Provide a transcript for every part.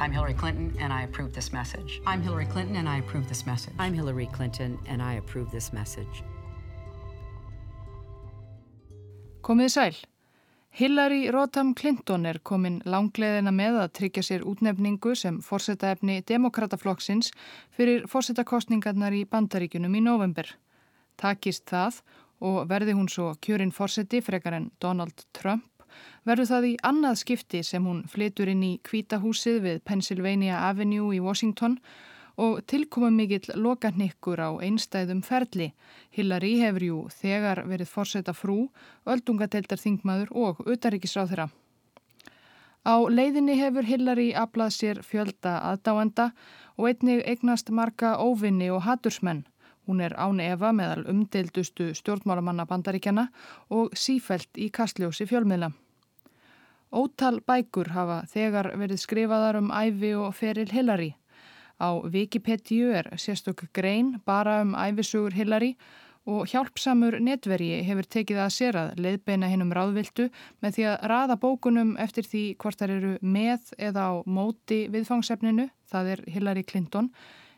I'm Hillary Clinton and I approve this message. I'm Hillary Clinton and I approve this message. I'm Hillary Clinton and I approve this message. Komið sæl. Hillary Rodham Clinton er komin langleðina með að tryggja sér útnefningu sem fórsetaefni demokrataflokksins fyrir fórsetakostningarnar í bandaríkunum í november. Takist það og verði hún svo kjörinn fórseti frekar en Donald Trump verður það í annað skipti sem hún flytur inn í kvítahúsið við Pennsylvania Avenue í Washington og tilkomum mikill lokanikkur á einstæðum ferli. Hillary hefur jú þegar verið fórseta frú, öldungadeildar þingmaður og utaríkisráð þeirra. Á leiðinni hefur Hillary aflað sér fjölda aðdáenda og einnig eignast marga óvinni og hatursmenn. Hún er án Eva meðal umdeildustu stjórnmálamanna bandaríkjana og sífælt í kastljósi fjölmiðla. Ótal bækur hafa þegar verið skrifaðar um æfi og feril Hillary. Á Wikipedia er sérstök grein bara um æfisugur Hillary og hjálpsamur netvergi hefur tekið að sér að leiðbeina hinn um ráðviltu með því að raða bókunum eftir því hvort þær eru með eða á móti viðfangsefninu, það er Hillary Clinton,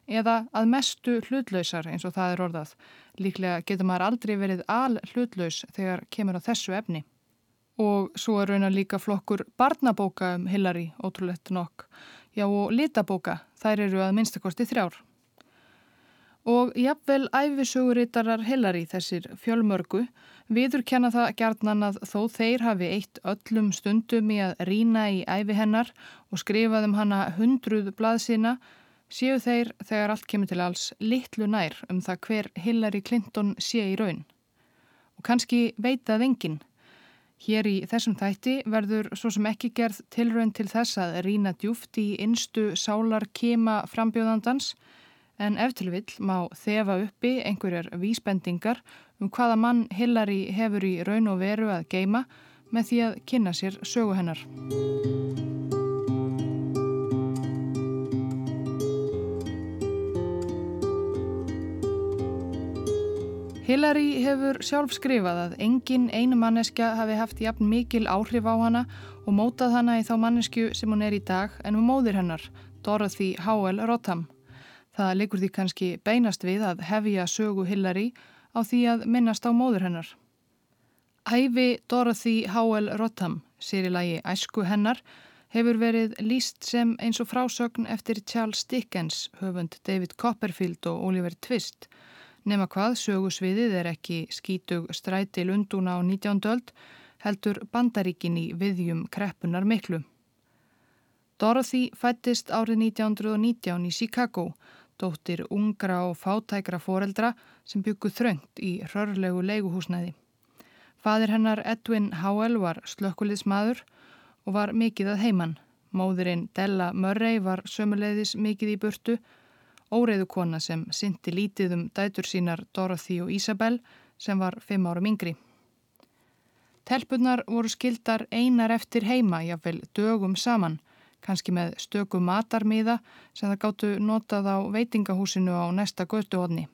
eða að mestu hlutlausar eins og það er orðað. Líklega getur maður aldrei verið al hlutlaus þegar kemur á þessu efni. Og svo er raunar líka flokkur barnabóka um Hillary, ótrúlegt nokk. Já og litabóka, þær eru að minnstakosti þrjár. Og jafnvel æfisögurittarar Hillary þessir fjölmörgu viður kenna það gerðnan að þó þeir hafi eitt öllum stundum í að rína í æfi hennar og skrifaðum hana hundruð blaðsina séu þeir þegar allt kemur til alls litlu nær um það hver Hillary Clinton sé í raun. Og kannski veitað enginn. Hér í þessum þætti verður svo sem ekki gerð tilraun til þess að rína djúft í innstu sálar kema frambjóðandans en eftir vill má þefa uppi einhverjar vísbendingar um hvaða mann Hillary hefur í raun og veru að geima með því að kynna sér sögu hennar. Hillary hefur sjálf skrifað að engin einu manneska hafi haft jafn mikil áhrif á hana og mótað hana í þá mannesku sem hún er í dag en um móðir hennar, Dorothy Howell Rotham. Það likur því kannski beinast við að hefja sögu Hillary á því að minnast á móður hennar. Æfi Dorothy Howell Rotham, sér í lagi æsku hennar, hefur verið líst sem eins og frásögn eftir Charles Dickens, höfund David Copperfield og Oliver Twist Nefna hvað sögusviðið er ekki skítug stræti lunduna á 19. öld heldur bandaríkin í viðjum kreppunar miklu. Dorothy fættist árið 1919 í Chicago, dóttir ungra og fátækra foreldra sem byggu þröngt í rörlegu leiguhúsnæði. Fadir hennar Edwin Howell var slökkuliðsmaður og var mikið að heiman. Móðurinn Della Murray var sömuleiðis mikið í burtu óreiðu kona sem syndi lítið um dætur sínar Dorothy og Isabel sem var fimm árum yngri. Telpunar voru skildar einar eftir heima, jáfnvel dögum saman, kannski með stöku matarmiða sem það gáttu notað á veitingahúsinu á næsta götuhodni.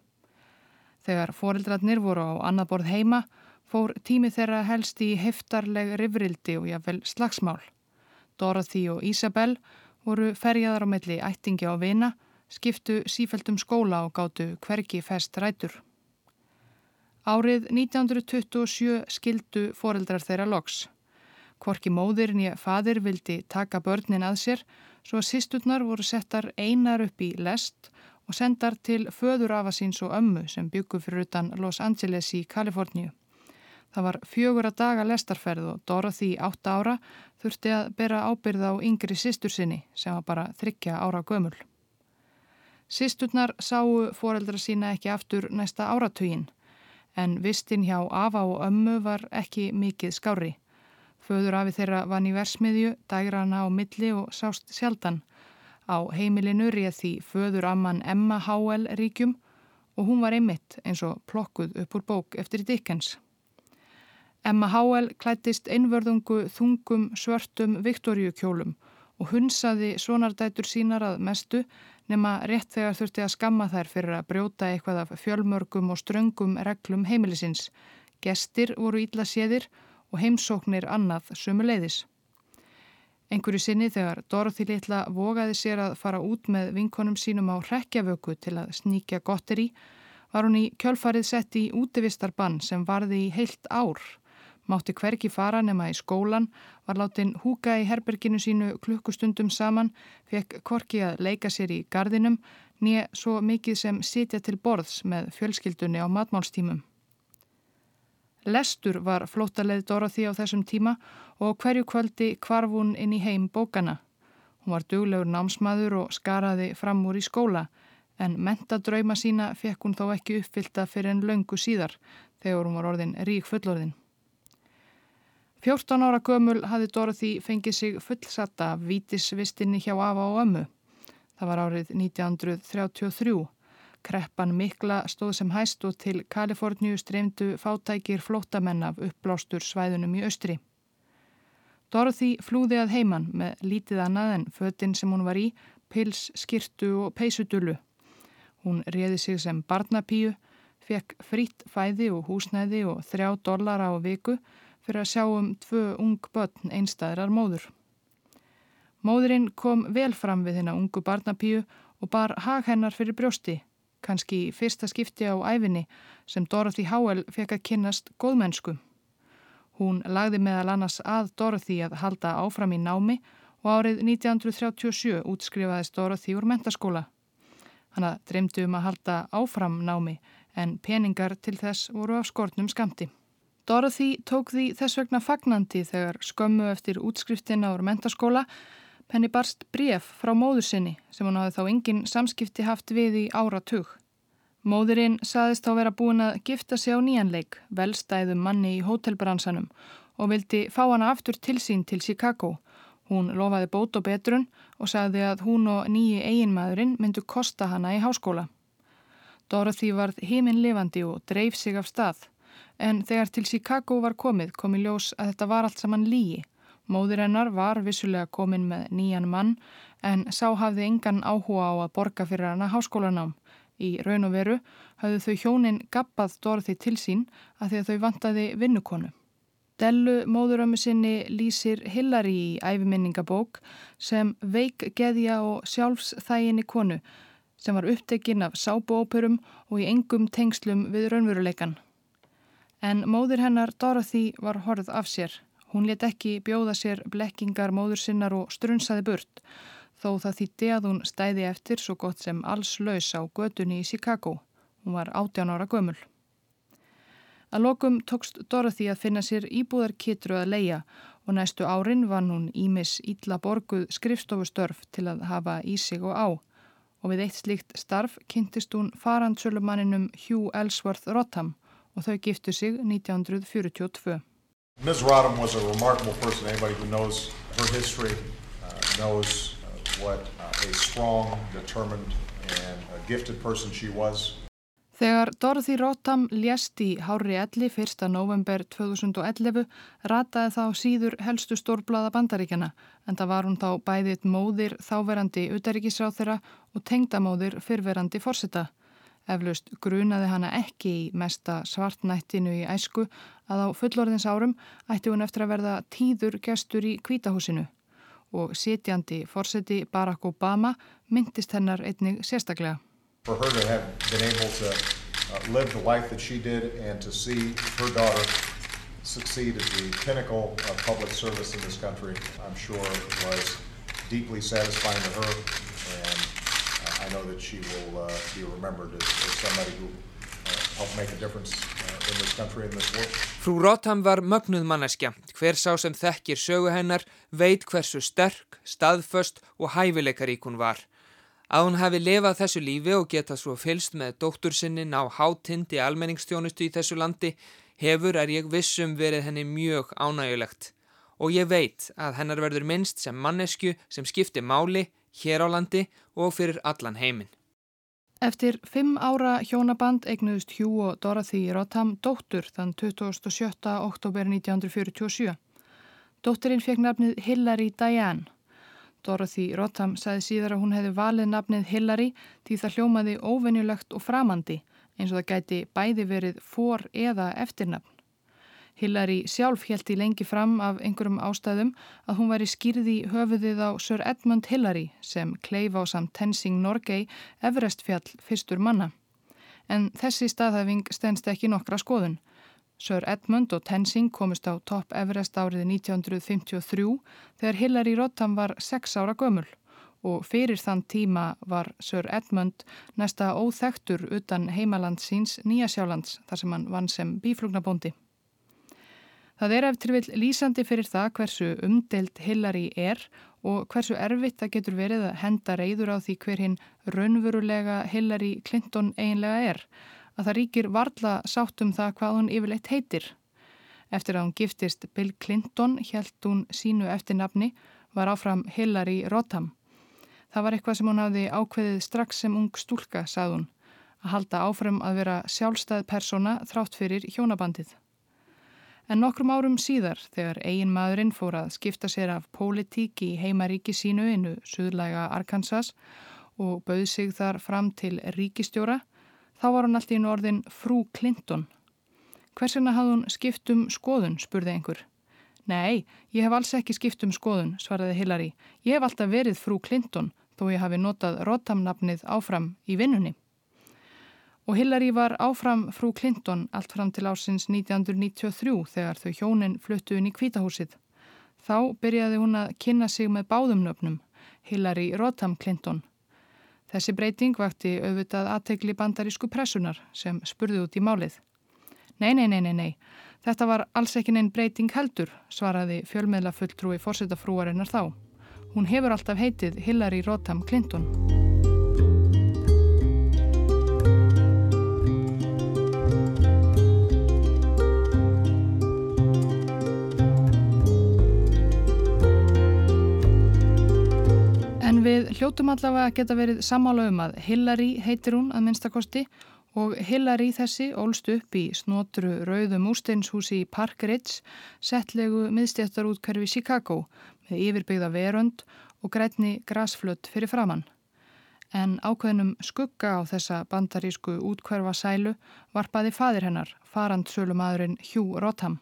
Þegar foreldrarnir voru á annað borð heima, fór tími þeirra helst í heftarleg rifrildi og jáfnvel slagsmál. Dorothy og Isabel voru ferjaðar á melli ættingi á vina skiptu sífældum skóla og gáttu hverki fest rætur. Árið 1927 skildu foreldrar þeirra loks. Kvorki móðir nýja fadir vildi taka börnin að sér svo að sýsturnar voru settar einar upp í lest og sendar til föður afa síns og ömmu sem byggu fyrir utan Los Angeles í Kaliforníu. Það var fjögur að daga lestarferð og Dorothy átta ára þurfti að bera ábyrða á yngri sýstur sinni sem var bara þryggja ára gömul. Sisturnar sáu foreldra sína ekki aftur næsta áratugin en vistin hjá Afa og Ömmu var ekki mikið skári. Föður afi þeirra vann í versmiðju, dægrana á milli og sást sjaldan. Á heimilinu réð því föður amman Emma Háel ríkjum og hún var einmitt eins og plokkuð upp úr bók eftir Dickens. Emma Háel klættist einvörðungu þungum svörtum Viktoríukjólum og hunsaði svonardætur sínar að mestu nema rétt þegar þurfti að skamma þær fyrir að brjóta eitthvað af fjölmörgum og ströngum reglum heimilisins. Gestir voru ítla séðir og heimsóknir annað sömu leiðis. Einhverju sinni þegar Dorothy litla vogaði sér að fara út með vinkonum sínum á rekjavöku til að sníkja gottir í, var hún í kjölfarið sett í útivistarbann sem varði í heilt ár. Mátti hverki fara nema í skólan, var látin húka í herberginu sínu klukkustundum saman, fekk korki að leika sér í gardinum, nýja svo mikið sem sitja til borðs með fjölskyldunni á matmálstímum. Lestur var flótaleið Dorothy á þessum tíma og hverju kvöldi kvarf hún inn í heim bókana. Hún var duglegur námsmaður og skaraði fram úr í skóla en mentadrauma sína fekk hún þó ekki uppfylta fyrir en löngu síðar þegar hún var orðin rík fullorðin. 14 ára gömul hafi Dorothy fengið sig fullsatta af vítisvistinni hjá Ava og ömmu. Það var árið 1933. Kreppan mikla stóð sem hæst og til Kaliforníu streymdu fátækir flótamenn af uppblástur svæðunum í austri. Dorothy flúði að heiman með lítið annað en fötinn sem hún var í, pils, skirtu og peysudullu. Hún réði sig sem barnapíu, fekk frít fæði og húsnæði og þrjá dollara á viku fyrir að sjá um tvö ung börn einstæðrar móður. Móðurinn kom vel fram við hennar ungu barnapíu og bar hag hennar fyrir brjósti kannski fyrsta skipti á æfinni sem Dorothy Howell fekk að kynnast góðmennsku. Hún lagði meðal annars að Dorothy að halda áfram í námi og árið 1937 útskrifaðist Dorothy úr mentaskóla. Hanna dreymdi um að halda áfram námi en peningar til þess voru af skortnum skamti. Dorothy tók því þess vegna fagnandi þegar skömmu eftir útskriftina úr mentaskóla Henni barst bref frá móður sinni sem hún hafði þá engin samskipti haft við í áratug. Móðurinn saðist þá vera búin að gifta sig á nýjanleik, velstæðum manni í hótelbransanum og vildi fá hana aftur til sín til Chicago. Hún lofaði bót og betrun og sagði að hún og nýji eiginmaðurinn myndu kosta hana í háskóla. Dorothy varð heiminn lifandi og dreif sig af stað, en þegar til Chicago var komið kom í ljós að þetta var allt saman lígi. Móður hennar var vissulega komin með nýjan mann en sá hafði engan áhuga á að borga fyrir hana háskólanám. Í raun og veru hafðu þau hjónin gappað Dorothy til sín að því að þau vantaði vinnukonu. Dellu móðurömmu sinni lýsir Hillary í æfiminningabók sem veik geðja og sjálfsþæginni konu sem var upptekinn af sábuóperum og í engum tengslum við raunveruleikan. En móður hennar Dorothy var horð af sér. Hún let ekki bjóða sér blekkingar móður sinnar og strunsaði burt, þó það þýtti að hún stæði eftir svo gott sem alls laus á gödunni í Chicago. Hún var 18 ára gömul. Að lokum tókst Dorothy að finna sér íbúðarkitru að leia og næstu árin vann hún Ímis Ítla Borguð skrifstofustörf til að hafa í sig og á og við eitt slíkt starf kynntist hún farandsölumanninum Hugh Ellsworth Rotham og þau giftu sig 1942. Ms. Rodham was a remarkable person. Anybody who knows her history uh, knows uh, what uh, a strong, determined, and gifted person she was. Þegar Dorothy Rotham lést í Hári Elli 1. november 2011 rataði þá síður helstu stórblaða bandaríkjana en það var hún þá bæðið móðir þáverandi utaríkisráð þeirra og tengdamóðir fyrverandi fórseta. Eflaust grunaði hana ekki í mesta svartnættinu í æsku að á fullorðins árum ætti hún eftir að verða tíður gestur í kvítahúsinu og sitjandi fórseti Barack Obama myndist hennar einnig sérstaklega. For her to have been able to uh, live the life that she did and to see her daughter succeed at the pinnacle of public service in this country, I'm sure was deeply satisfying to her and I know that she will uh, be remembered as, as somebody who uh, helped make a difference uh, in this country and this world. Frú Rotham var mögnuð manneskja. Hver sá sem þekkir sögu hennar veit hversu sterk, staðföst og hæfileikarík hún var. Að hún hafi lefað þessu lífi og geta svo fylst með dóttur sinni ná hátindi almenningstjónustu í þessu landi hefur er ég vissum verið henni mjög ánægulegt. Og ég veit að hennar verður minnst sem mannesku sem skipti máli hér á landi og fyrir allan heiminn. Eftir fimm ára hjónaband eignuðust Hugh og Dorothy Rotham dóttur þann 27. oktober 1947. Dótturinn fekk nafnið Hillary Diane. Dorothy Rotham sagði síðar að hún hefði valið nafnið Hillary því það hljómaði óvenjulegt og framandi eins og það gæti bæði verið for eða eftirnafn. Hillary sjálf held í lengi fram af einhverjum ástæðum að hún var í skýrði höfuðið á Sir Edmund Hillary sem kleif á samt Tenzing Norgay Everestfjall fyrstur manna. En þessi staðhæfing stendst ekki nokkra skoðun. Sir Edmund og Tenzing komist á topp Everest árið 1953 þegar Hillary Rodham var 6 ára gömul og fyrir þann tíma var Sir Edmund næsta óþektur utan heimaland síns Nýjasjálands þar sem hann vann sem bíflugnabóndi. Það er eftir vil lýsandi fyrir það hversu umdelt Hillary er og hversu erfitt það getur verið að henda reyður á því hver hinn raunverulega Hillary Clinton eiginlega er að það ríkir varla sátt um það hvað hún yfirleitt heitir. Eftir að hún giftist Bill Clinton held hún sínu eftir nafni var áfram Hillary Rodham. Það var eitthvað sem hún hafði ákveðið strax sem ung stúlka, sagði hún, að halda áfram að vera sjálfstæð persóna þrátt fyrir hjónabandið. En nokkrum árum síðar, þegar eigin maðurinn fór að skipta sér af pólitík í heimaríki sínu innu Suðlæga Arkansas og bauð sig þar fram til ríkistjóra, Þá var hann alltaf í norðin frú Clinton. Hvers vegna hafði hún skipt um skoðun, spurði einhver. Nei, ég hef alls ekki skipt um skoðun, svaraði Hillary. Ég hef alltaf verið frú Clinton, þó ég hafi notað Rotham-nafnið áfram í vinnunni. Og Hillary var áfram frú Clinton allt fram til ásins 1993 þegar þau hjónin fluttu inn í kvítahúsið. Þá byrjaði hún að kynna sig með báðumnöfnum, Hillary Rotham Clinton. Þessi breyting vakti auðvitað aðtegli bandarísku pressunar sem spurði út í málið. Nei, nei, nei, nei, nei. Þetta var alls ekki neinn breyting heldur, svaraði fjölmiðla fulltrúi fórsetafrúarinnar þá. Hún hefur alltaf heitið Hillary Rodham Clinton. Hljótum allavega að geta verið samála um að Hillary heitir hún að minnstakosti og Hillary þessi ólst upp í snotru rauðum úrsteinshúsi í Park Ridge, settlegu miðstjættarútkörfi Chicago með yfirbyggða verönd og grætni grasflött fyrir framann. En ákveðnum skugga á þessa bandarísku útkverfa sælu varpaði fadir hennar, farandsölumadurinn Hugh Rotham.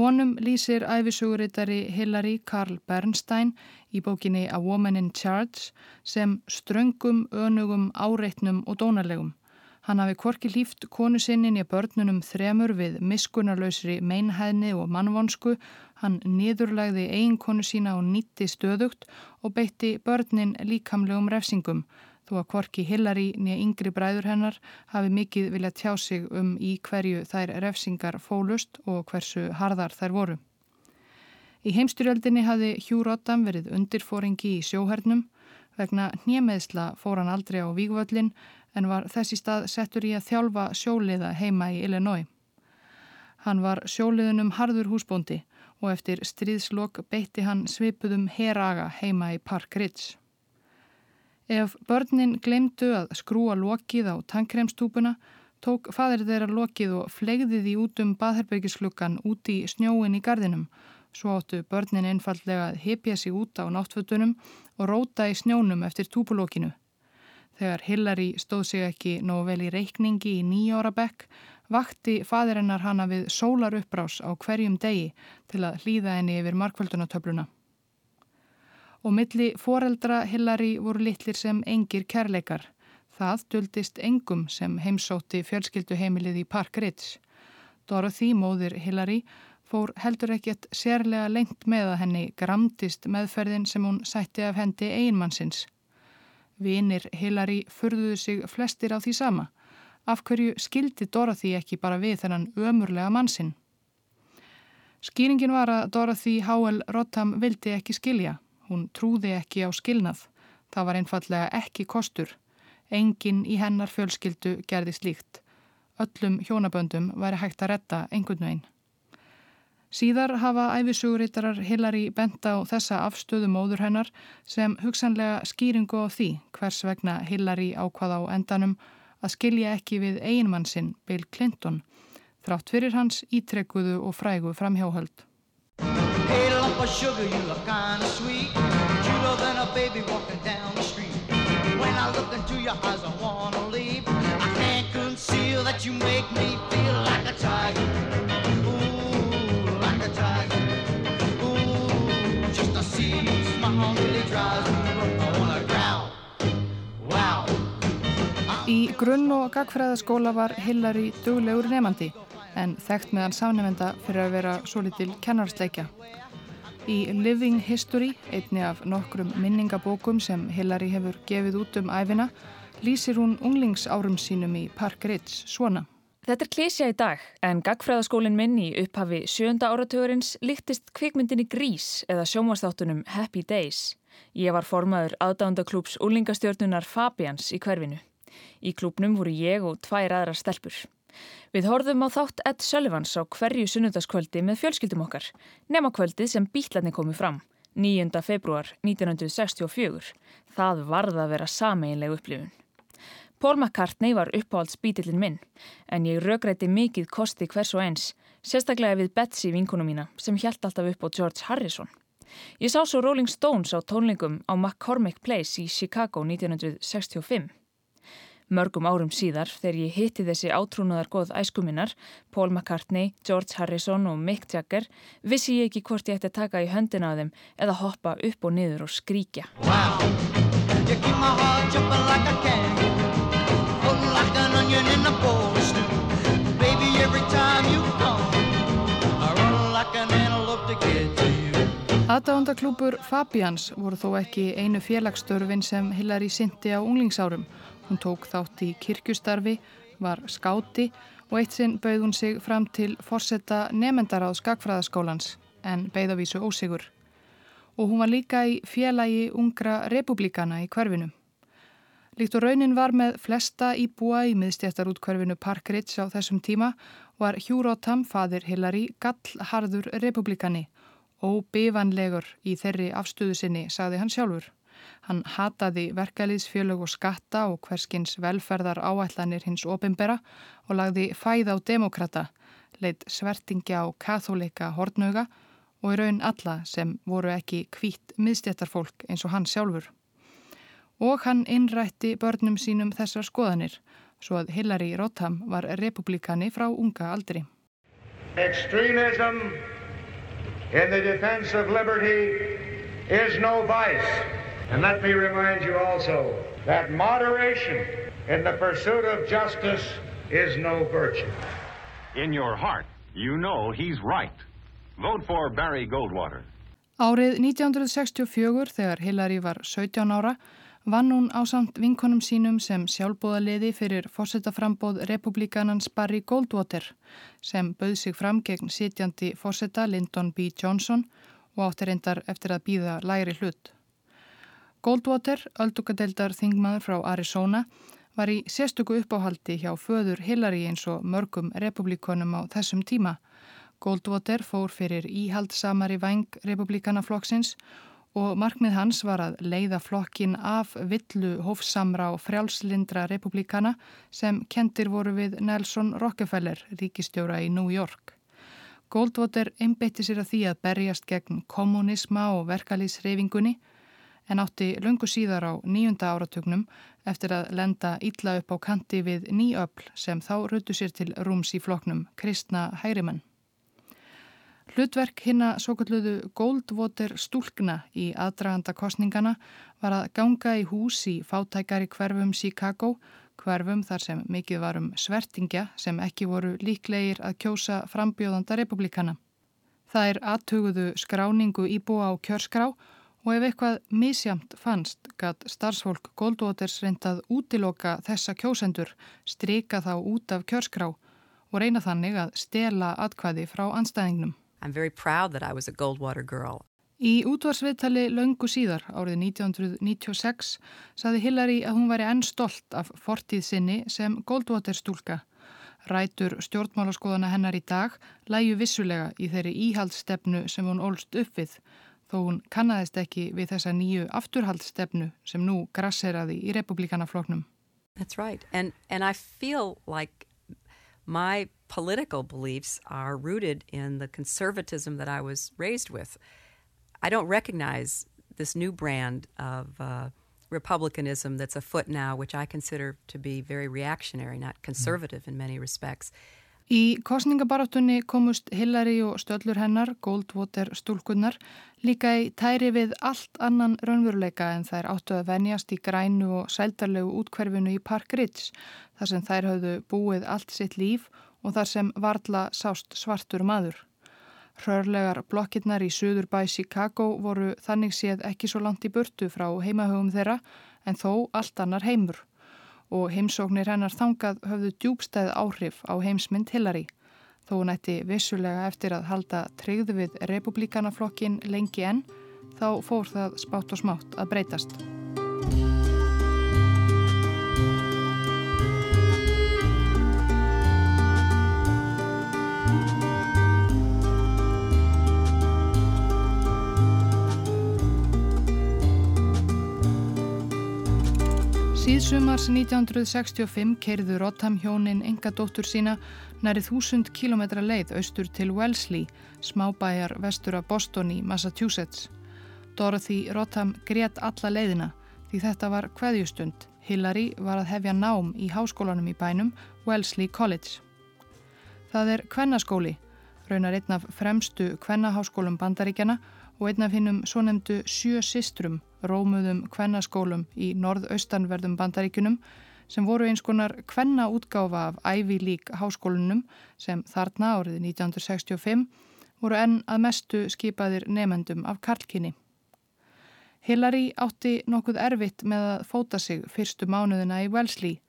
Honum lýsir æfisugurittari Hillary Carl Bernstein í bókinni A Woman in Charge sem ströngum, önugum, áreitnum og dónarlegum. Hann hafi korki líft konu sinnin í börnunum þremur við miskunarlausri meinhæðni og mannvonsku, hann niðurlægði eiginkonu sína og nýtti stöðugt og beitti börnin líkamlegum refsingum þó að Kvorki Hillary nýja yngri bræður hennar hafi mikið vilja tjá sig um í hverju þær refsingar fólust og hversu harðar þær voru. Í heimstyrjöldinni hafi Hugh Rodham verið undirfóringi í sjóhernum, vegna nýjameðsla fór hann aldrei á Vígvöllin en var þessi stað settur í að þjálfa sjóliða heima í Illinois. Hann var sjóliðunum harður húsbóndi og eftir stríðslokk beitti hann svipuðum heraga heima í Park Ridge. Ef börnin glemdu að skrúa lokið á tankremstúpuna tók fadir þeirra lokið og flegði því út um baðherbergislukkan út í snjóin í gardinum. Svo áttu börnin einfallega að hipja sig út á náttfötunum og róta í snjónum eftir túpulokinu. Þegar Hillary stóð sig ekki nóg vel í reikningi í nýjóra bekk, vakti fadirinnar hana við sólar uppbrás á hverjum degi til að hlýða henni yfir markvöldunatöfluna og milli foreldra Hillary voru litlir sem engir kærleikar. Það duldist engum sem heimsótti fjölskylduheimilið í Park Ridge. Dorothy, móðir Hillary, fór heldur ekkert sérlega lengt með að henni gramtist meðferðin sem hún sætti af hendi einmannsins. Vinir Hillary furðuðu sig flestir á því sama. Af hverju skildi Dorothy ekki bara við þennan ömurlega mannsinn? Skýringin var að Dorothy Howell Rotham vildi ekki skilja. Hún trúði ekki á skilnað. Það var einfallega ekki kostur. Engin í hennar fjölskyldu gerði slíkt. Öllum hjónaböndum væri hægt að retta einhvern veginn. Síðar hafa æfisugurítarar Hillary benda á þessa afstöðu móður hennar sem hugsanlega skýringu á því hvers vegna Hillary ákvað á endanum að skilja ekki við einmann sinn Bill Clinton þrátt fyrir hans ítrekkuðu og frægu framhjáhöld. Hey, baby walking down the street. When I look into your eyes, I wanna leave. I can't conceal that you make me feel like a tiger. Ooh, like a tiger. Ooh, just to see you smile really drives me I wanna growl. Wow. Í grunn- og gagfræðaskóla var Hillary duglegur nefandi en þekkt meðan samnefenda fyrir að vera svo litil kennarsleikja. Í Living History, einni af nokkrum minningabókum sem Hillary hefur gefið út um æfina, lýsir hún unglingsárum sínum í Park Ridge svona. Þetta er klísja í dag en gagfræðaskólinn minn í upphafi sjönda áratugurins líktist kvikmyndinni Grís eða sjómasþáttunum Happy Days. Ég var formaður aðdándaklúps úlingastjórnunar Fabians í hverfinu. Í klúpnum voru ég og tvær aðra stelpur. Við horfum á þátt Ed Sullivans á hverju sunnundaskvöldi með fjölskyldum okkar, nema kvöldið sem bítlarni komi fram, 9. februar 1964. Það varða að vera sameinleg upplifun. Paul McCartney var uppáhalds bítillin minn, en ég rögræti mikið kosti hvers og eins, sérstaklega við Betsy vinkunum mína sem hjælt alltaf upp á George Harrison. Ég sá svo Rolling Stones á tónlingum á McCormick Place í Chicago 1965. Mörgum árum síðar, þegar ég hitti þessi átrúnaðar goð æskuminnar, Paul McCartney, George Harrison og Mick Jagger, vissi ég ekki hvort ég ætti að taka í höndina á þeim eða hoppa upp og niður og skríkja. Wow. Aðdáðandaklúpur Fabians voru þó ekki einu félagsstörfin sem Hillary syndi á unglingsárum. Hún tók þátt í kirkjustarfi, var skáti og eitt sinn bauð hún sig fram til forsetta nefendar á skakfræðaskólans en beiðavísu ósigur. Og hún var líka í félagi ungra republikana í hverfinu. Líkt og raunin var með flesta í miðstjættar út hverfinu Park Ridge á þessum tíma var Hugh Rotham, fadir Hillary, gallharður republikani Óbifanlegur í þeirri afstöðu sinni, sagði hann sjálfur. Hann hataði verkaliðsfjölög og skatta og hverskins velferðar áætlanir hins opimbera og lagði fæð á demokrata, leitt svertingja á katholika hortnöga og í raun alla sem voru ekki kvítt miðstjættarfólk eins og hann sjálfur. Og hann innrætti börnum sínum þessar skoðanir, svo að Hillary Rotham var republikani frá unga aldri. Extremism in the defense of liberty is no vice. And let me remind you also that moderation in the pursuit of justice is no virtue. In your heart, you know he's right. Vote for Barry Goldwater. Árið 1964, þegar Hillary var 17 ára, vann hún á samt vinkonum sínum sem sjálfbóðaliði fyrir fórsetaframbóð republikanans Barry Goldwater sem bauð sig fram gegn sitjandi fórseta Lyndon B. Johnson og átti reyndar eftir að býða læri hlut. Goldwater, öldugadeildar þingmaður frá Arizona, var í sérstöku uppáhaldi hjá föður Hillary eins og mörgum republikonum á þessum tíma. Goldwater fór fyrir íhaldsamari væng republikanaflokksins og markmið hans var að leiða flokkin af villu hófsamra og frjálslindra republikana sem kentir voru við Nelson Rockefeller, ríkistjóra í New York. Goldwater einbeitti sér að því að berjast gegn kommunisma og verkalýsreifingunni en átti lungu síðar á nýjunda áratögnum eftir að lenda illa upp á kanti við nýöfl sem þá rötu sér til rúms í floknum Kristna Hærimann. Hlutverk hinna svo kalluðu Goldwater stúlkna í aðdraganda kostningana var að ganga í hús í fátækari hverfum Chicago, hverfum þar sem mikið var um svertingja sem ekki voru líklegir að kjósa frambjóðanda republikana. Það er aðtuguðu skráningu íbúa á kjörskrá og ef eitthvað misjamt fannst gætt starfsfólk Goldwaters reyndað útiloka þessa kjósendur, strika þá út af kjörskrá og reyna þannig að stela atkvæði frá anstæðingnum. I'm very proud that I was a Goldwater girl. Í útvarsviðtali löngu síðar árið 1996 saði Hillary að hún væri enn stolt af fortíð sinni sem Goldwater stúlka. Rætur stjórnmálaskoðana hennar í dag læju vissulega í þeirri íhaldstefnu sem hún ólst upp við þó hún kannadist ekki við þessa nýju afturhaldstefnu sem nú grasseraði í republikanafloknum. That's right and, and I feel like my political beliefs are rooted in the conservatism that I was raised with. I don't recognize this new brand of uh, republicanism that's afoot now, which I consider to be very reactionary, not conservative in many respects. Í kostningabarátunni komust Hillary og stöllur hennar, Goldwater stúlkunnar, líka í tæri við allt annan raunveruleika en þær áttu að venjast í grænu og sældarlegu útkverfinu í Park Ridge, þar sem þær hafðu búið allt sitt líf og þar sem varla sást svartur maður. Hrörlegar blokkirnar í söður bæ Chicago voru þannig séð ekki svo langt í burtu frá heimahögum þeirra en þó allt annar heimur og heimsóknir hennar þangað höfðu djúbstæð áhrif á heimsmynd Hillary þó hún ætti vissulega eftir að halda treyðu við republikanaflokkin lengi enn þá fór það spátt og smátt að breytast. Síðsumars 1965 keirðu Rotham hjónin enga dóttur sína nærið þúsund kilometra leið austur til Wellesley, smábæjar vestur af Boston í Massachusetts. Dorothy Rotham grétt alla leiðina því þetta var hveðjustund. Hillary var að hefja nám í háskólanum í bænum Wellesley College. Það er kvennaskóli, raunar einn af fremstu kvennaháskólum bandaríkjana og einn af hinnum svo nefndu sjö sistrum rómuðum kvennaskólum í norðaustanverðum bandaríkunum sem voru eins konar kvenna útgáfa af Ivy League háskólunum sem þarna árið 1965 voru enn að mestu skipaðir nefendum af Karlkinni. Hillary átti nokkuð erfitt með að fóta sig fyrstu mánuðina í Wellesley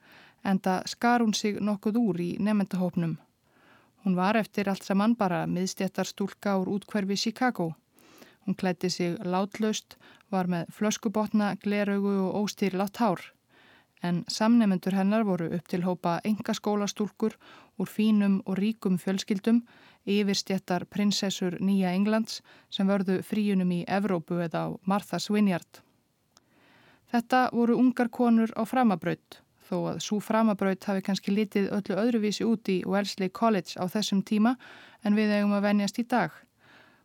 en það skar hún sig nokkuð úr í nefendahópnum. Hún var eftir allt saman bara miðstjættarstúlka úr útkverfi Chicago Hún klætti sig látlaust, var með flöskubotna, gleraugu og óstýrlátt hár. En samnefnendur hennar voru upp til hópa enga skólastúlkur úr fínum og ríkum fjölskyldum, yfirstjættar prinsessur Nýja Englands sem vörðu fríunum í Evrópu eða á Martha's Vineyard. Þetta voru ungar konur á framabraut, þó að svo framabraut hafi kannski litið öllu öðruvísi út í Wellesley College á þessum tíma en við eigum að venjast í dag.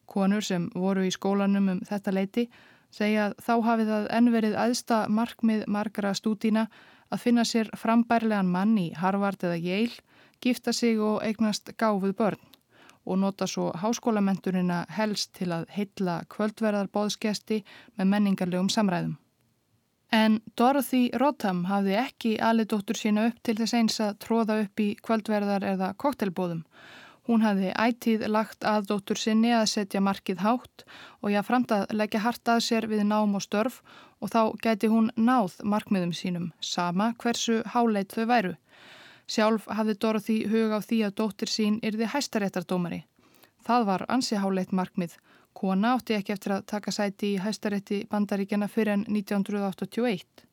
Konur sem voru í skólanum um þetta leiti segja að þá hafi það ennverið aðsta markmið margra stúdína að finna sér frambærlegan mann í Harvard eða Yale, gifta sig og eignast gáfuð börn og nota svo háskólamenturina helst til að heitla kvöldverðar bóðskesti með menningarlegum samræðum. En Dorothy Rotham hafði ekki alið dóttur sína upp til þess eins að tróða upp í kvöldverðar eða koktelbóðum Hún hafði ætíð lagt aðdóttur sinni að setja markið hátt og já framt að leggja hart að sér við nám og störf og þá gæti hún náð markmiðum sínum, sama hversu háleit þau væru. Sjálf hafði Dorothy hug á því að dóttir sín yrði hæstaréttardómari. Það var ansi háleit markmið. Kona átti ekki eftir að taka sæti í hæstarétti bandaríkjana fyrir enn 1981.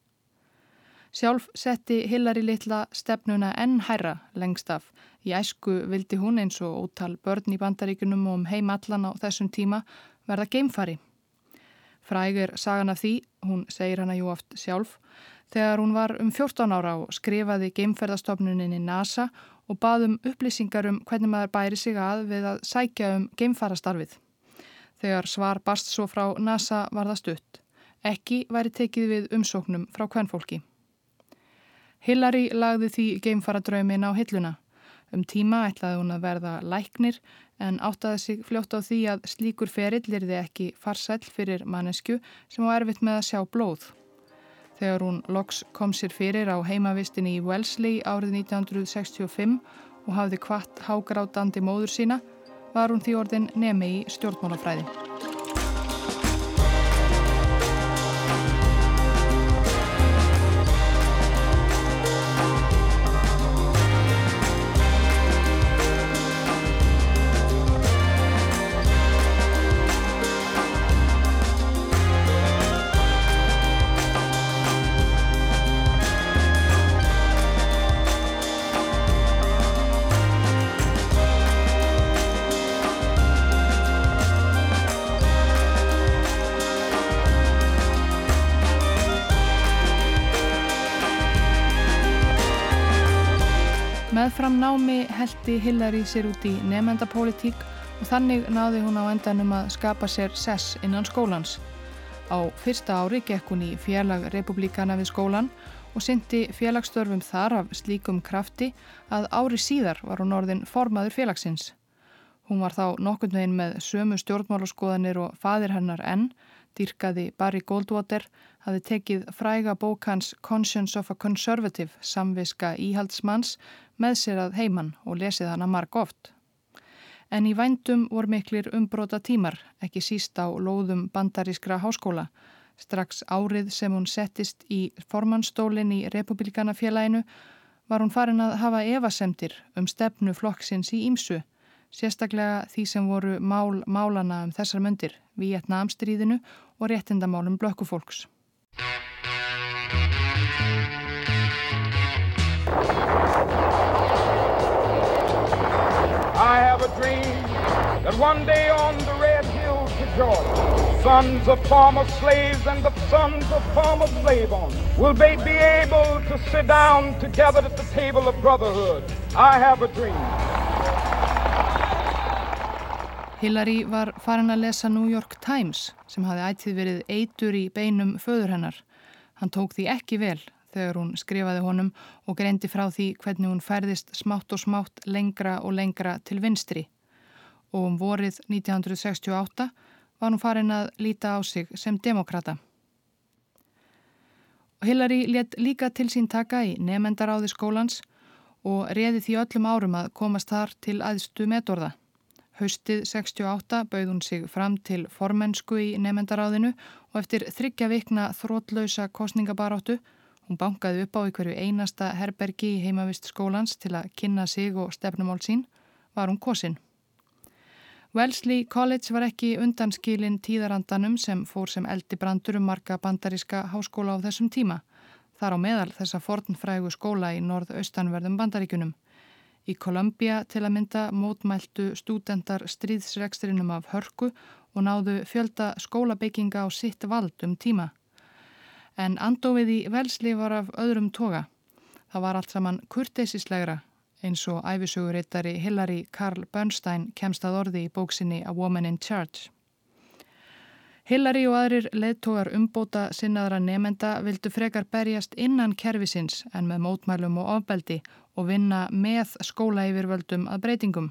Sjálf setti Hillary litla stefnuna enn hærra lengst af. Í æsku vildi hún eins og ótal börn í bandaríkunum og um heim allan á þessum tíma verða geimfari. Frægur sagan af því, hún segir hana jú oft sjálf, þegar hún var um 14 ára og skrifaði geimferðastofnuninni NASA og baðum upplýsingar um hvernig maður bæri sig að við að sækja um geimfarastarfið. Þegar svar bast svo frá NASA var það stutt. Ekki væri tekið við umsóknum frá hvernfólki. Hillary lagði því geimfaradraumin á hilluna. Um tíma ætlaði hún að verða læknir en áttaði sig fljótt á því að slíkur ferill lirði ekki farsæl fyrir mannesku sem var erfitt með að sjá blóð. Þegar hún loks kom sér fyrir á heimavistinni í Wellesley árið 1965 og hafði kvart hágrátandi móður sína var hún því orðin nemi í stjórnmálafræði. Heldi Hillary sér út í nefndapólitík og þannig náði hún á endanum að skapa sér sess innan skólans. Á fyrsta ári gekk hún í félag republikana við skólan og syndi félagsstörfum þar af slíkum krafti að ári síðar var hún orðin formaður félagsins. Hún var þá nokkund veginn með sömu stjórnmálaskoðanir og fadir hennar enn, dýrkaði Barry Goldwater, hafi tekið fræga bókans Conscience of a Conservative, samviska íhaldsmanns, með sér að heimann og lesið hana marg oft. En í vændum voru miklir umbróta tímar, ekki síst á lóðum bandarískra háskóla. Strax árið sem hún settist í formannstólinn í Republikana félaginu var hún farin að hafa evasemtir um stefnu flokksins í Ímsu sérstaklega því sem voru mál málana um þessar myndir, Vietnamstríðinu og réttindamálum blökkufólks. I have a dream that one day on the red hills of Georgia, sons of former slaves and the sons of former slave owners will be able to sit down together at the table of brotherhood. I have a dream. Hillary var farin að lesa New York Times sem hafi ættið verið eitur í beinum föður hennar. Hann tók því ekki vel þegar hún skrifaði honum og greindi frá því hvernig hún færðist smátt og smátt lengra og lengra til vinstri. Og um vorið 1968 var hún farin að líta á sig sem demokrata. Hillary let líka til sín taka í nefendaráði skólans og reði því öllum árum að komast þar til aðstu metorða. Haustið 68 bauð hún sig fram til formensku í nefndaráðinu og eftir þryggja vikna þrótlausa kostningabaráttu, hún bankaði upp á einhverju einasta herbergi í heimavist skólans til að kynna sig og stefnumál sín, var hún kosin. Wellesley College var ekki undanskilin tíðarandanum sem fór sem eldi brandur um marga bandaríska háskóla á þessum tíma. Þar á meðal þessa fornfrægu skóla í norð-austanverðum bandaríkunum. Í Kolumbia til að mynda mótmæltu stúdendar stríðsreksturinnum af hörku og náðu fjölda skólabeikinga á sitt vald um tíma. En andofið í velsli var af öðrum toga. Það var allt saman kurteisislegra eins og æfisögurittari Hillary Carl Bernstein kemst að orði í bóksinni A Woman in Charge. Hillary og aðrir leðtógar umbóta sinnaðra nefenda vildu frekar berjast innan kervisins en með mótmælum og ofbeldi og vinna með skólaeyfirvöldum að breytingum.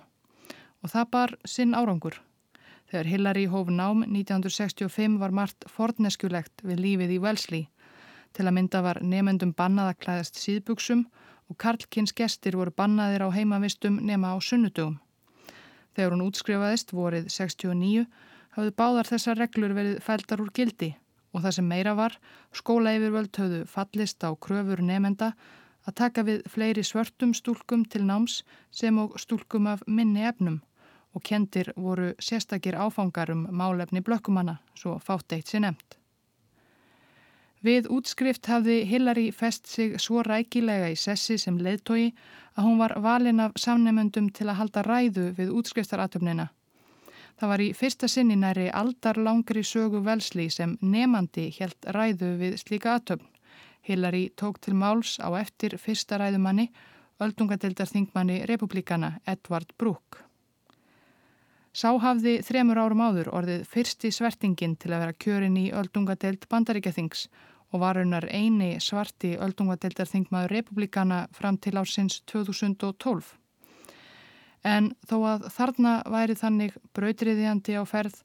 Og það bar sinn árangur. Þegar Hillary hóf nám 1965 var margt forneskjulegt við lífið í Wellesley. Til að mynda var nefendum bannað að klæðast síðbuksum og Karlkins gestir voru bannaðir á heimavistum nema á sunnudugum. Þegar hún útskrifaðist vorið 69 hafðu báðar þessar reglur verið fældar úr gildi og það sem meira var, skólaeyfirvöld hafðu fallist á kröfur nefenda að taka við fleiri svörtum stúlkum til náms sem og stúlkum af minni efnum og kendir voru sérstakir áfangar um málefni blökkumanna, svo fátt eitt sér nefnt. Við útskrift hafði Hillary fest sig svo rækilega í sessi sem leðtogi að hún var valin af samnefnendum til að halda ræðu við útskrifstaratöfnina. Það var í fyrsta sinni næri aldarlangri sögu velsli sem nefandi helt ræðu við slíka atöfn. Hillary tók til máls á eftir fyrsta ræðumanni, öldungadeildarþingmanni republikana Edvard Brooke. Sá hafði þremur árum áður orðið fyrsti svertingin til að vera kjörin í öldungadeild bandaríkjathings og var raunar eini svarti öldungadeildarþingmaður republikana fram til ásins 2012. En þó að þarna væri þannig brautriðjandi á ferð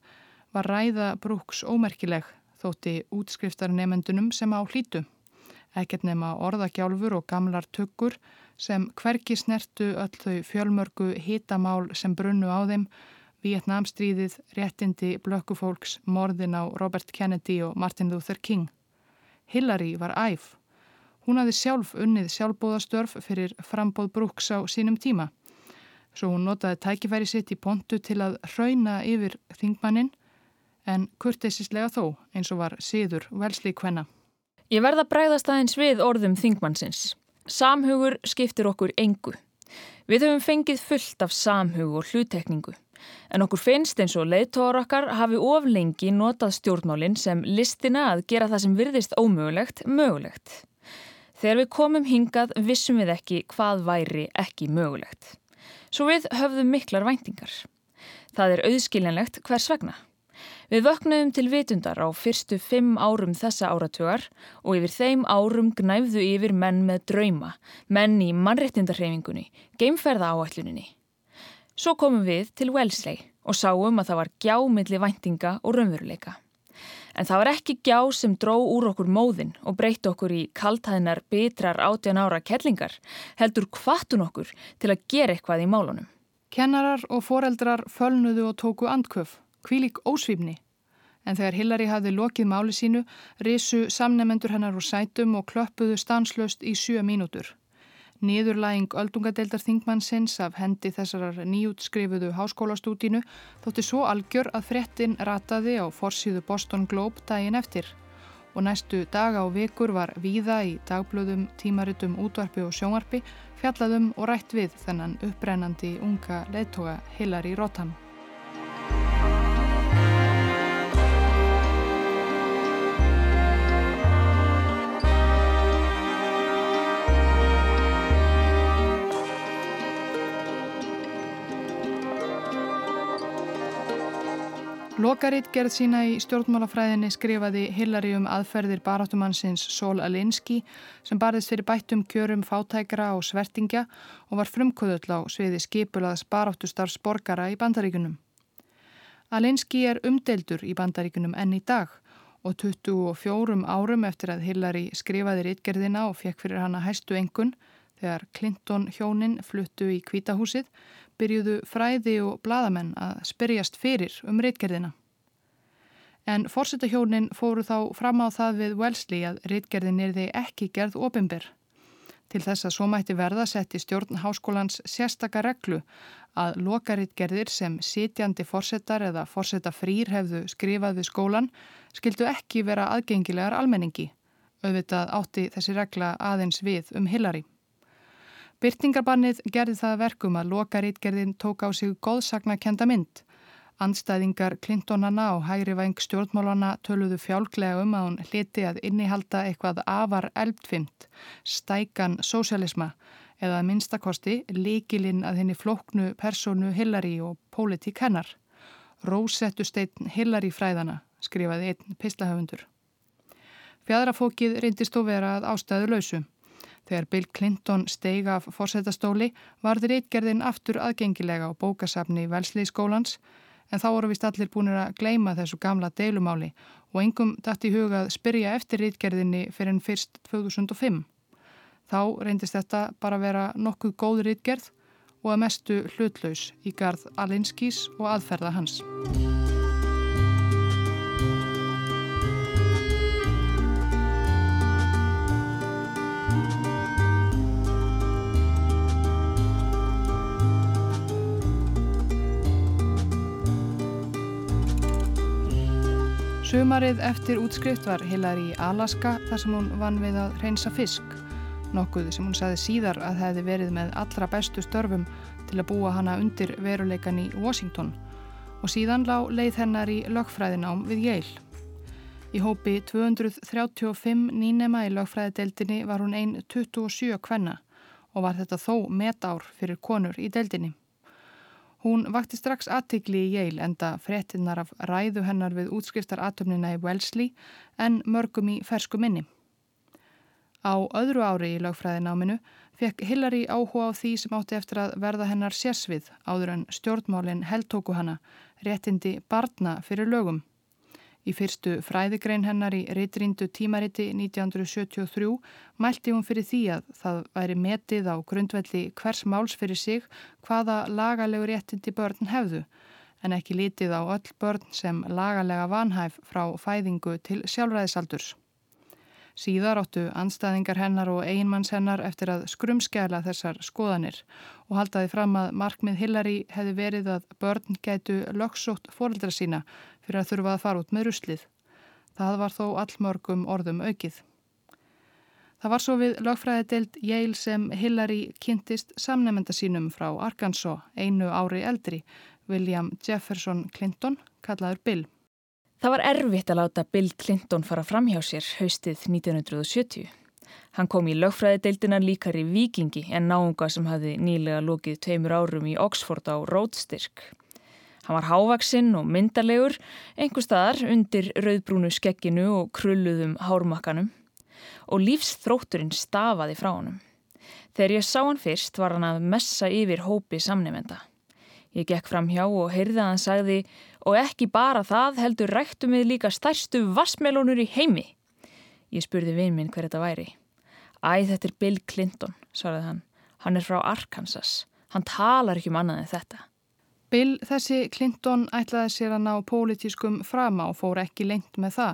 var ræða Brooks ómerkileg þótti útskriftarnemendunum sem á hlítu ekkert nema orðagjálfur og gamlar tökkur sem hverki snertu öll þau fjölmörgu hitamál sem brunnu á þeim, Vietnamstríðið, réttindi, blökkufólks, morðin á Robert Kennedy og Martin Luther King. Hillary var æf. Hún hafði sjálf unnið sjálfbóðastörf fyrir frambóð brúks á sínum tíma. Svo hún notaði tækifæri sitt í pontu til að hrauna yfir þingmannin en kurteisislega þó eins og var síður velslík hvenna. Ég verða bræðast aðeins við orðum þingmannsins. Samhugur skiptir okkur engu. Við höfum fengið fullt af samhug og hlutekningu. En okkur finnst eins og leiðtóra okkar hafi oflengi notað stjórnmálinn sem listina að gera það sem virðist ómögulegt, mögulegt. Þegar við komum hingað vissum við ekki hvað væri ekki mögulegt. Svo við höfðum miklar væntingar. Það er auðskiljanlegt hvers vegna. Við vöknuðum til vitundar á fyrstu fimm árum þessa áratugar og yfir þeim árum gnæfðu yfir menn með drauma, menn í mannrettindarhefingunni, geimferða áætluninni. Svo komum við til Wellesley og sáum að það var gjámiðli væntinga og raunveruleika. En það var ekki gjá sem dró úr okkur móðin og breytti okkur í kaltæðinar bitrar átjan ára kellingar, heldur kvattun okkur til að gera eitthvað í málunum. Kennarar og foreldrar fölnuðu og tóku andköf kvílik ósvífni. En þegar Hillary hafði lokið máli sínu, risu samnefendur hennar úr sætum og klöppuðu stanslöst í sjö mínútur. Nýðurlæging öldungadeildar þingmannsins af hendi þessarar nýjútskrifuðu háskólastúdínu þótti svo algjör að frettin rataði á forsýðu Boston Globe daginn eftir og næstu daga og vikur var víða í dagblöðum, tímaritum, útvarpi og sjónvarpi fjallaðum og rætt við þennan upprennandi unga leittoga Hillary Rotham. Lokaritt gerð sína í stjórnmálafræðinni skrifaði Hillary um aðferðir baráttumannsins Sol Alinsky sem barðist fyrir bættum kjörum fátækra og svertingja og var frumkvöðull á sviði skipulaðs baráttustars borgara í bandaríkunum. Alinsky er umdeldur í bandaríkunum enn í dag og 24 árum eftir að Hillary skrifaði rittgerðina og fekk fyrir hana hæstu engun þegar Clinton hjónin fluttu í kvítahúsið byrjuðu fræði og bladamenn að spyrjast fyrir um reitgerðina. En fórsetahjónin fóru þá fram á það við Wellesley að reitgerðin er þeir ekki gerð ofinber. Til þess að svo mætti verða setti stjórn háskólans sérstaka reglu að lokaritgerðir sem sitjandi fórsetar eða fórseta frýr hefðu skrifað við skólan skildu ekki vera aðgengilegar almenningi. Auðvitað átti þessi regla aðeins við um Hillary. Byrtingarbannið gerði það verkum að lokarítgerðin tók á sig góðsakna mynd. Andstæðingar Clintonana og hægri væng stjórnmálana töluðu fjálglega um að hún hliti að innihalda eitthvað afar eldfimt, stækan sósialisma eða að minnstakosti líkilinn að henni flóknu personu Hillary og pólitík hennar. Rósettu steitn Hillary fræðana, skrifaði einn pislahöfundur. Fjadrafókið reyndist þó vera að ástæðu lausu. Þegar Bill Clinton steig af fórsetastóli varði reitgerðin aftur aðgengilega á bókasafni Velsleyskólans en þá voru vist allir búinir að gleima þessu gamla deilumáli og engum dætt í hugað spyrja eftir reitgerðinni fyrir en fyrst 2005. Þá reyndist þetta bara vera nokkuð góð reitgerð og að mestu hlutlaus í garð Alinskís og aðferða hans. Sumarið eftir útskrift var Hillary í Alaska þar sem hún vann við að reynsa fisk, nokkuð sem hún saði síðar að hefði verið með allra bestu störfum til að búa hana undir veruleikan í Washington og síðan lág leið hennar í lögfræðinám við Yale. Í hópi 235 nýnema í lögfræðideldinni var hún einn 27 kvenna og var þetta þó metár fyrir konur í deldinni. Hún vakti strax aðtikli í Yale enda frettinnar af ræðu hennar við útskriftaratöfnina í Wellesley en mörgum í fersku minni. Á öðru ári í lögfræðináminu fekk Hillary áhuga á því sem átti eftir að verða hennar sérsvið áður en stjórnmálinn heldtóku hana, réttindi barna fyrir lögum. Í fyrstu fræðigrein hennar í reytríndu tímariti 1973 mælti hún fyrir því að það væri metið á grundvelli hvers máls fyrir sig hvaða lagalegu réttindi börn hefðu en ekki lítið á öll börn sem lagalega vanhæf frá fæðingu til sjálfræðisaldurs. Síðar áttu anstæðingar hennar og einmanns hennar eftir að skrumskjæla þessar skoðanir og haldaði fram að markmið Hillary hefði verið að börn gætu lögsótt fórildra sína fyrir að þurfa að fara út með ruslið. Það var þó allmörgum orðum aukið. Það var svo við lögfræðidelt Yale sem Hillary kynntist samnefnda sínum frá Arkansas einu ári eldri, William Jefferson Clinton, kallaður Bill. Það var erfitt að láta Bill Clinton fara fram hjá sér haustið 1970. Hann kom í lögfræðideildina líkar í vikingi en náunga sem hafi nýlega lókið tveimur árum í Oxford á rótstyrk. Hann var hávaksinn og myndalegur, einhver staðar undir rauðbrúnu skegginu og krulluðum hármakkanum og lífsþrótturinn stafaði frá honum. Þegar ég sá hann fyrst var hann að messa yfir hópi samnefenda. Ég gekk fram hjá og heyrði að hann sagði og ekki bara það heldur rættum við líka stærstu vassmelónur í heimi. Ég spurði vinn minn hver þetta væri. Æ, þetta er Bill Clinton, svaraði hann. Hann er frá Arkansas. Hann talar ekki um annað en þetta. Bill þessi Clinton ætlaði sér að ná pólitískum frama og fór ekki lengt með það,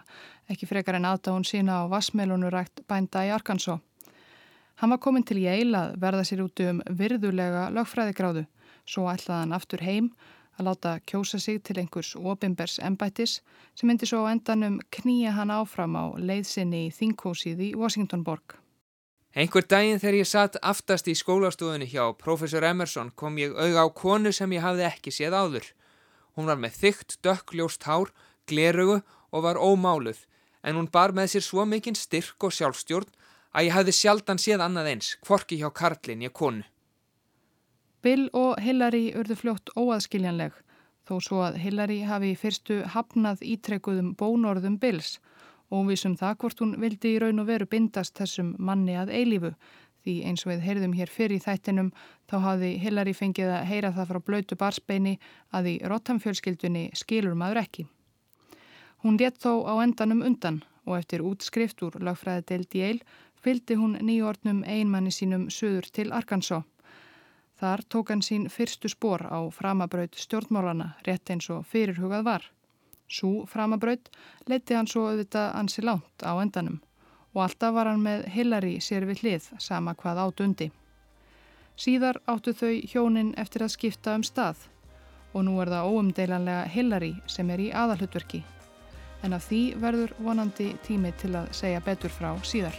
ekki frekar en aðdáðun sína á vassmelunurækt bænda í Arkansas. Hann var komin til Yale að verða sér út um virðulega lögfræðigráðu, svo ætlaði hann aftur heim að láta kjósa sig til einhvers opimbers embættis sem myndi svo endanum knýja hann áfram á leiðsinni í þingkósið í Washingtonborg. Einhver daginn þegar ég satt aftast í skólastofunni hjá professor Emerson kom ég auða á konu sem ég hafði ekki séð áður. Hún var með þygt, dökkljóst hár, glerugu og var ómáluð en hún bar með sér svo mikinn styrk og sjálfstjórn að ég hafði sjaldan séð annað eins, kvorki hjá Karlin ég konu. Bill og Hillary urðu fljótt óaðskiljanleg þó svo að Hillary hafi fyrstu hafnað ítrekkuðum bónorðum Bills Óvísum það hvort hún vildi í raun og veru bindast þessum manni að eilífu því eins og við heyrðum hér fyrir í þættinum þá hafði Hillary fengið að heyra það frá blöytu barsbeini að í Rottamfjölskyldunni skilur maður ekki. Hún rétt þó á endanum undan og eftir útskrift úr lagfræði deild í eil fylgdi hún nýjordnum einmanni sínum söður til Arkansas. Þar tók hann sín fyrstu spór á framabraut stjórnmálana rétt eins og fyrirhugað var. Sú framabraut leti hann svo auðvitað ansi lánt á endanum og alltaf var hann með Hillary sér við hlið sama hvað átundi. Síðar áttu þau hjónin eftir að skipta um stað og nú er það óumdeilanlega Hillary sem er í aðalhutverki en af því verður vonandi tími til að segja betur frá síðar.